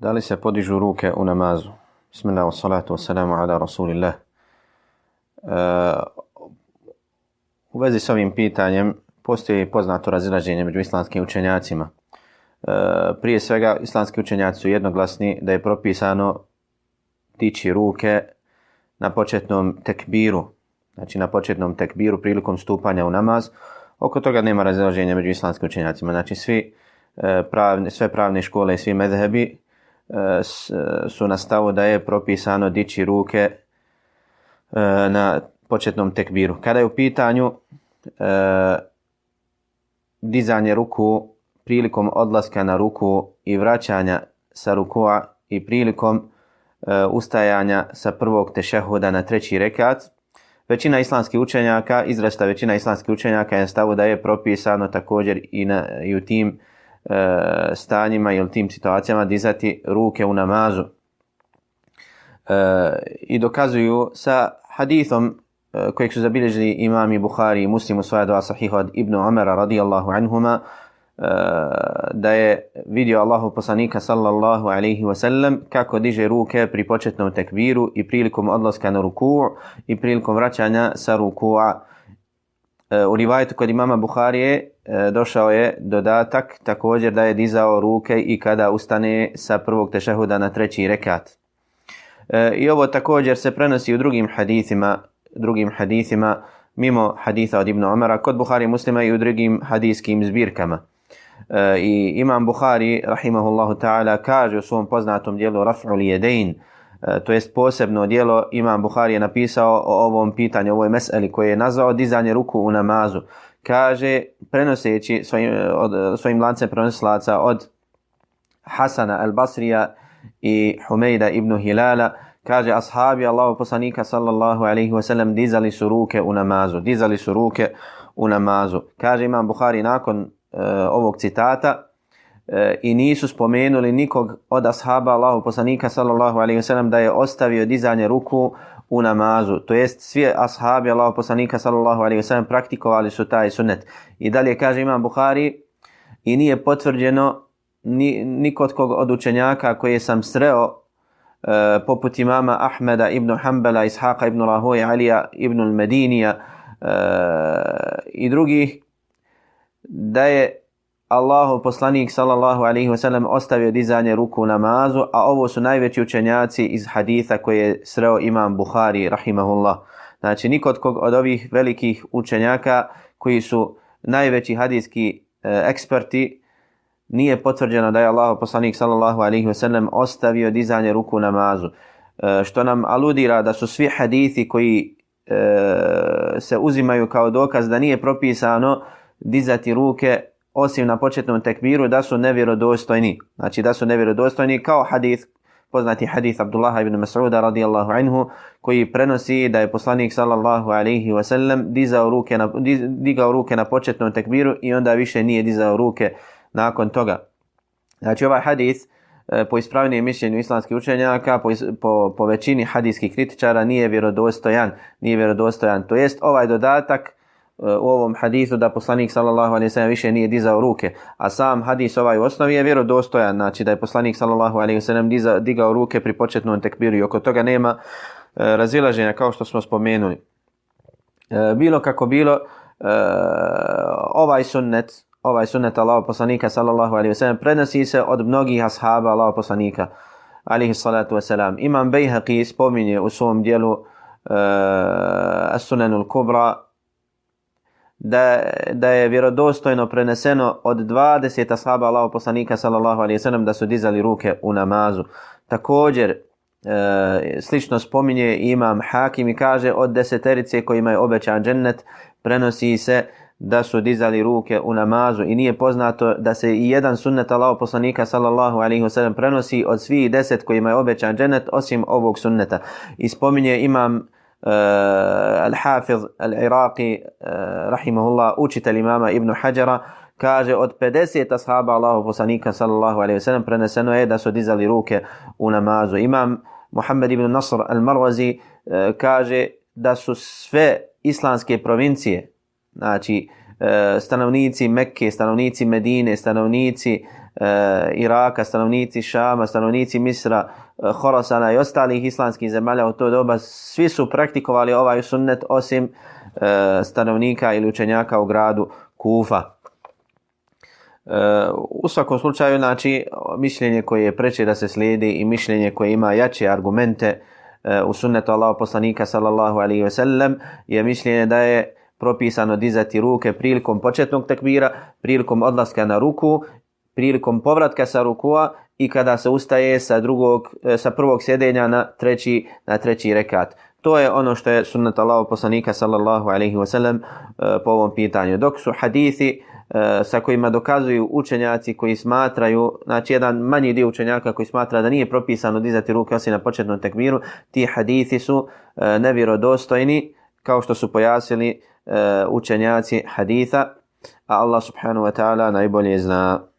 Da li se podižu ruke u namazu? Bismillah, wa salatu, wa salamu ala rasulillah. Uh, u vezi s ovim pitanjem postoji poznato razilaženje među islamskim učenjacima. Uh, prije svega, islamski učenjaci su jednoglasni da je propisano tići ruke na početnom tekbiru, znači na početnom tekbiru prilikom stupanja u namaz. Oko toga nema razilaženja među islamskim učenjacima. Znači svi, uh, pravne, sve pravne škole i svi medhebi su na stavu da je propisano dići ruke e, na početnom tekbiru. Kada je u pitanju e, dizanje ruku prilikom odlaska na ruku i vraćanja sa rukua i prilikom e, ustajanja sa prvog tešehuda na treći rekat, većina islamskih učenjaka, izrasta većina islamskih učenjaka je stavu da je propisano također i, na, i u tim e, stanjima ili tim situacijama dizati ruke u namazu. E, I dokazuju sa hadithom e, kojeg su zabilježili imami Buhari i muslim u svoja dva sahiha od Ibnu Amara radijallahu anhuma e, da je vidio Allahu poslanika sallallahu alaihi wasallam kako diže ruke pri početnom tekbiru i prilikom odlaska na ruku i prilikom vraćanja sa rukua. E, u rivajetu kod imama Buharije e, E, došao je dodatak također da je dizao ruke i kada ustane sa prvog tešahuda na treći rekat. E, I ovo također se prenosi u drugim hadithima, drugim hadithima mimo haditha od Ibn Omara kod Buhari muslima i u drugim hadijskim zbirkama. E, I imam Buhari, rahimahullahu ta'ala, kaže u svom poznatom dijelu Raf'ul Jedein, E, to jest posebno dijelo Imam Buhari je napisao o ovom pitanju, ovoj meseli koje je nazvao dizanje ruku u namazu. Kaže, prenoseći svojim, od, svojim lancem prenoslaca od Hasana al-Basrija i Humejda ibn Hilala, kaže, ashabi Allahu poslanika sallallahu alaihi wa sallam dizali su ruke u namazu, dizali su ruke u namazu. Kaže Imam Buhari nakon uh, ovog citata, E, i nisu spomenuli nikog od ashaba Allahu poslanika sallallahu alaihi wa sallam da je ostavio dizanje ruku u namazu. To jest svi ashabi Allahu poslanika sallallahu alaihi wasallam praktikovali su taj sunnet. I dalje kaže Imam Buhari i nije potvrđeno ni kod kog od učenjaka koje sam sreo e, poput imama Ahmeda ibn Hanbala, Ishaqa ibn Rahoja, Alija ibn al-Medinija e, i drugih da je Allahu poslanik sallallahu alaihi wasallam ostavio dizanje ruku u namazu, a ovo su najveći učenjaci iz haditha koje je sreo imam Buhari, rahimahullah. Znači, nikod kog od ovih velikih učenjaka koji su najveći hadijski e, eksperti, nije potvrđeno da je Allahu poslanik sallallahu alaihi wasallam ostavio dizanje ruku u namazu. E, što nam aludira da su svi hadithi koji e, se uzimaju kao dokaz da nije propisano dizati ruke osim na početnom tekbiru da su nevjerodostojni. Znači da su nevjerodostojni kao hadith, poznati hadith Abdullah ibn Mas'uda radijallahu anhu koji prenosi da je poslanik sallallahu alaihi wa sallam dizao ruke na, digao ruke na početnom tekbiru i onda više nije dizao ruke nakon toga. Znači ovaj hadith e, po ispravnijem mišljenju islamskih učenjaka, po, po, po većini hadijskih kritičara nije vjerodostojan, nije vjerodostojan. To jest ovaj dodatak u ovom hadisu da poslanik sallallahu alejhi ve sellem više nije dizao ruke, a sam hadis ovaj u osnovi je vjerodostojan, znači da je poslanik sallallahu alejhi ve sellem digao ruke pri početnom tekbiru i oko toga nema e, razilaženja kao što smo spomenuli. E, bilo kako bilo, e, ovaj sunnet, ovaj sunnet Allahov poslanika sallallahu alejhi ve sellem prenosi se od mnogih ashaba Allahov poslanika alejhi salatu ve selam. Imam Bejhaqi spominje u svom dijelu uh, As-Sunanul Kubra da, da je vjerodostojno preneseno od 20 ashaba Allaho poslanika sallallahu alaihi sallam da su dizali ruke u namazu. Također, e, slično spominje imam Hakim i kaže od deseterice kojima je obećan džennet prenosi se da su dizali ruke u namazu i nije poznato da se i jedan sunnet Allaho poslanika sallallahu alaihi sallam prenosi od svih deset kojima je obećan džennet osim ovog sunneta. I spominje imam Eh, Al-Hafiz Al-Iraqi eh, rahimahullah učitelj imama Ibn Hajara kaže od 50 ashaba Allahu poslanika sallallahu alejhi ve sellem preneseno je da su dizali ruke u namazu. Imam Muhammed ibn Nasr al-Marwazi eh, kaže da su sve islamske provincije, znači stanovnici Mekke, stanovnici Medine, stanovnici Iraka, stanovnici Šama, stanovnici Misra, Eh, Horasana i ostalih islamskih zemalja u to doba, svi su praktikovali ovaj sunnet osim e, stanovnika ili učenjaka u gradu Kufa. Eh, u svakom slučaju, znači, mišljenje koje je preče da se slijedi i mišljenje koje ima jače argumente u sunnetu Allaho poslanika sallallahu alaihi ve sellem je mišljenje da je propisano dizati ruke prilikom početnog takbira, prilikom odlaska na ruku, prilikom povratka sa rukua i kada se ustaje sa drugog e, sa prvog sjedenja na treći na treći rekat. To je ono što je sunnet Allahov poslanika sallallahu alejhi ve sellem po ovom pitanju. Dok su hadisi e, sa kojima dokazuju učenjaci koji smatraju, znači jedan manji dio učenjaka koji smatra da nije propisano dizati ruke osim na početnom tekmiru, ti hadisi su e, nevjerodostojni kao što su pojasnili učenjaci haditha, a Allah subhanahu wa ta'ala najbolje zna.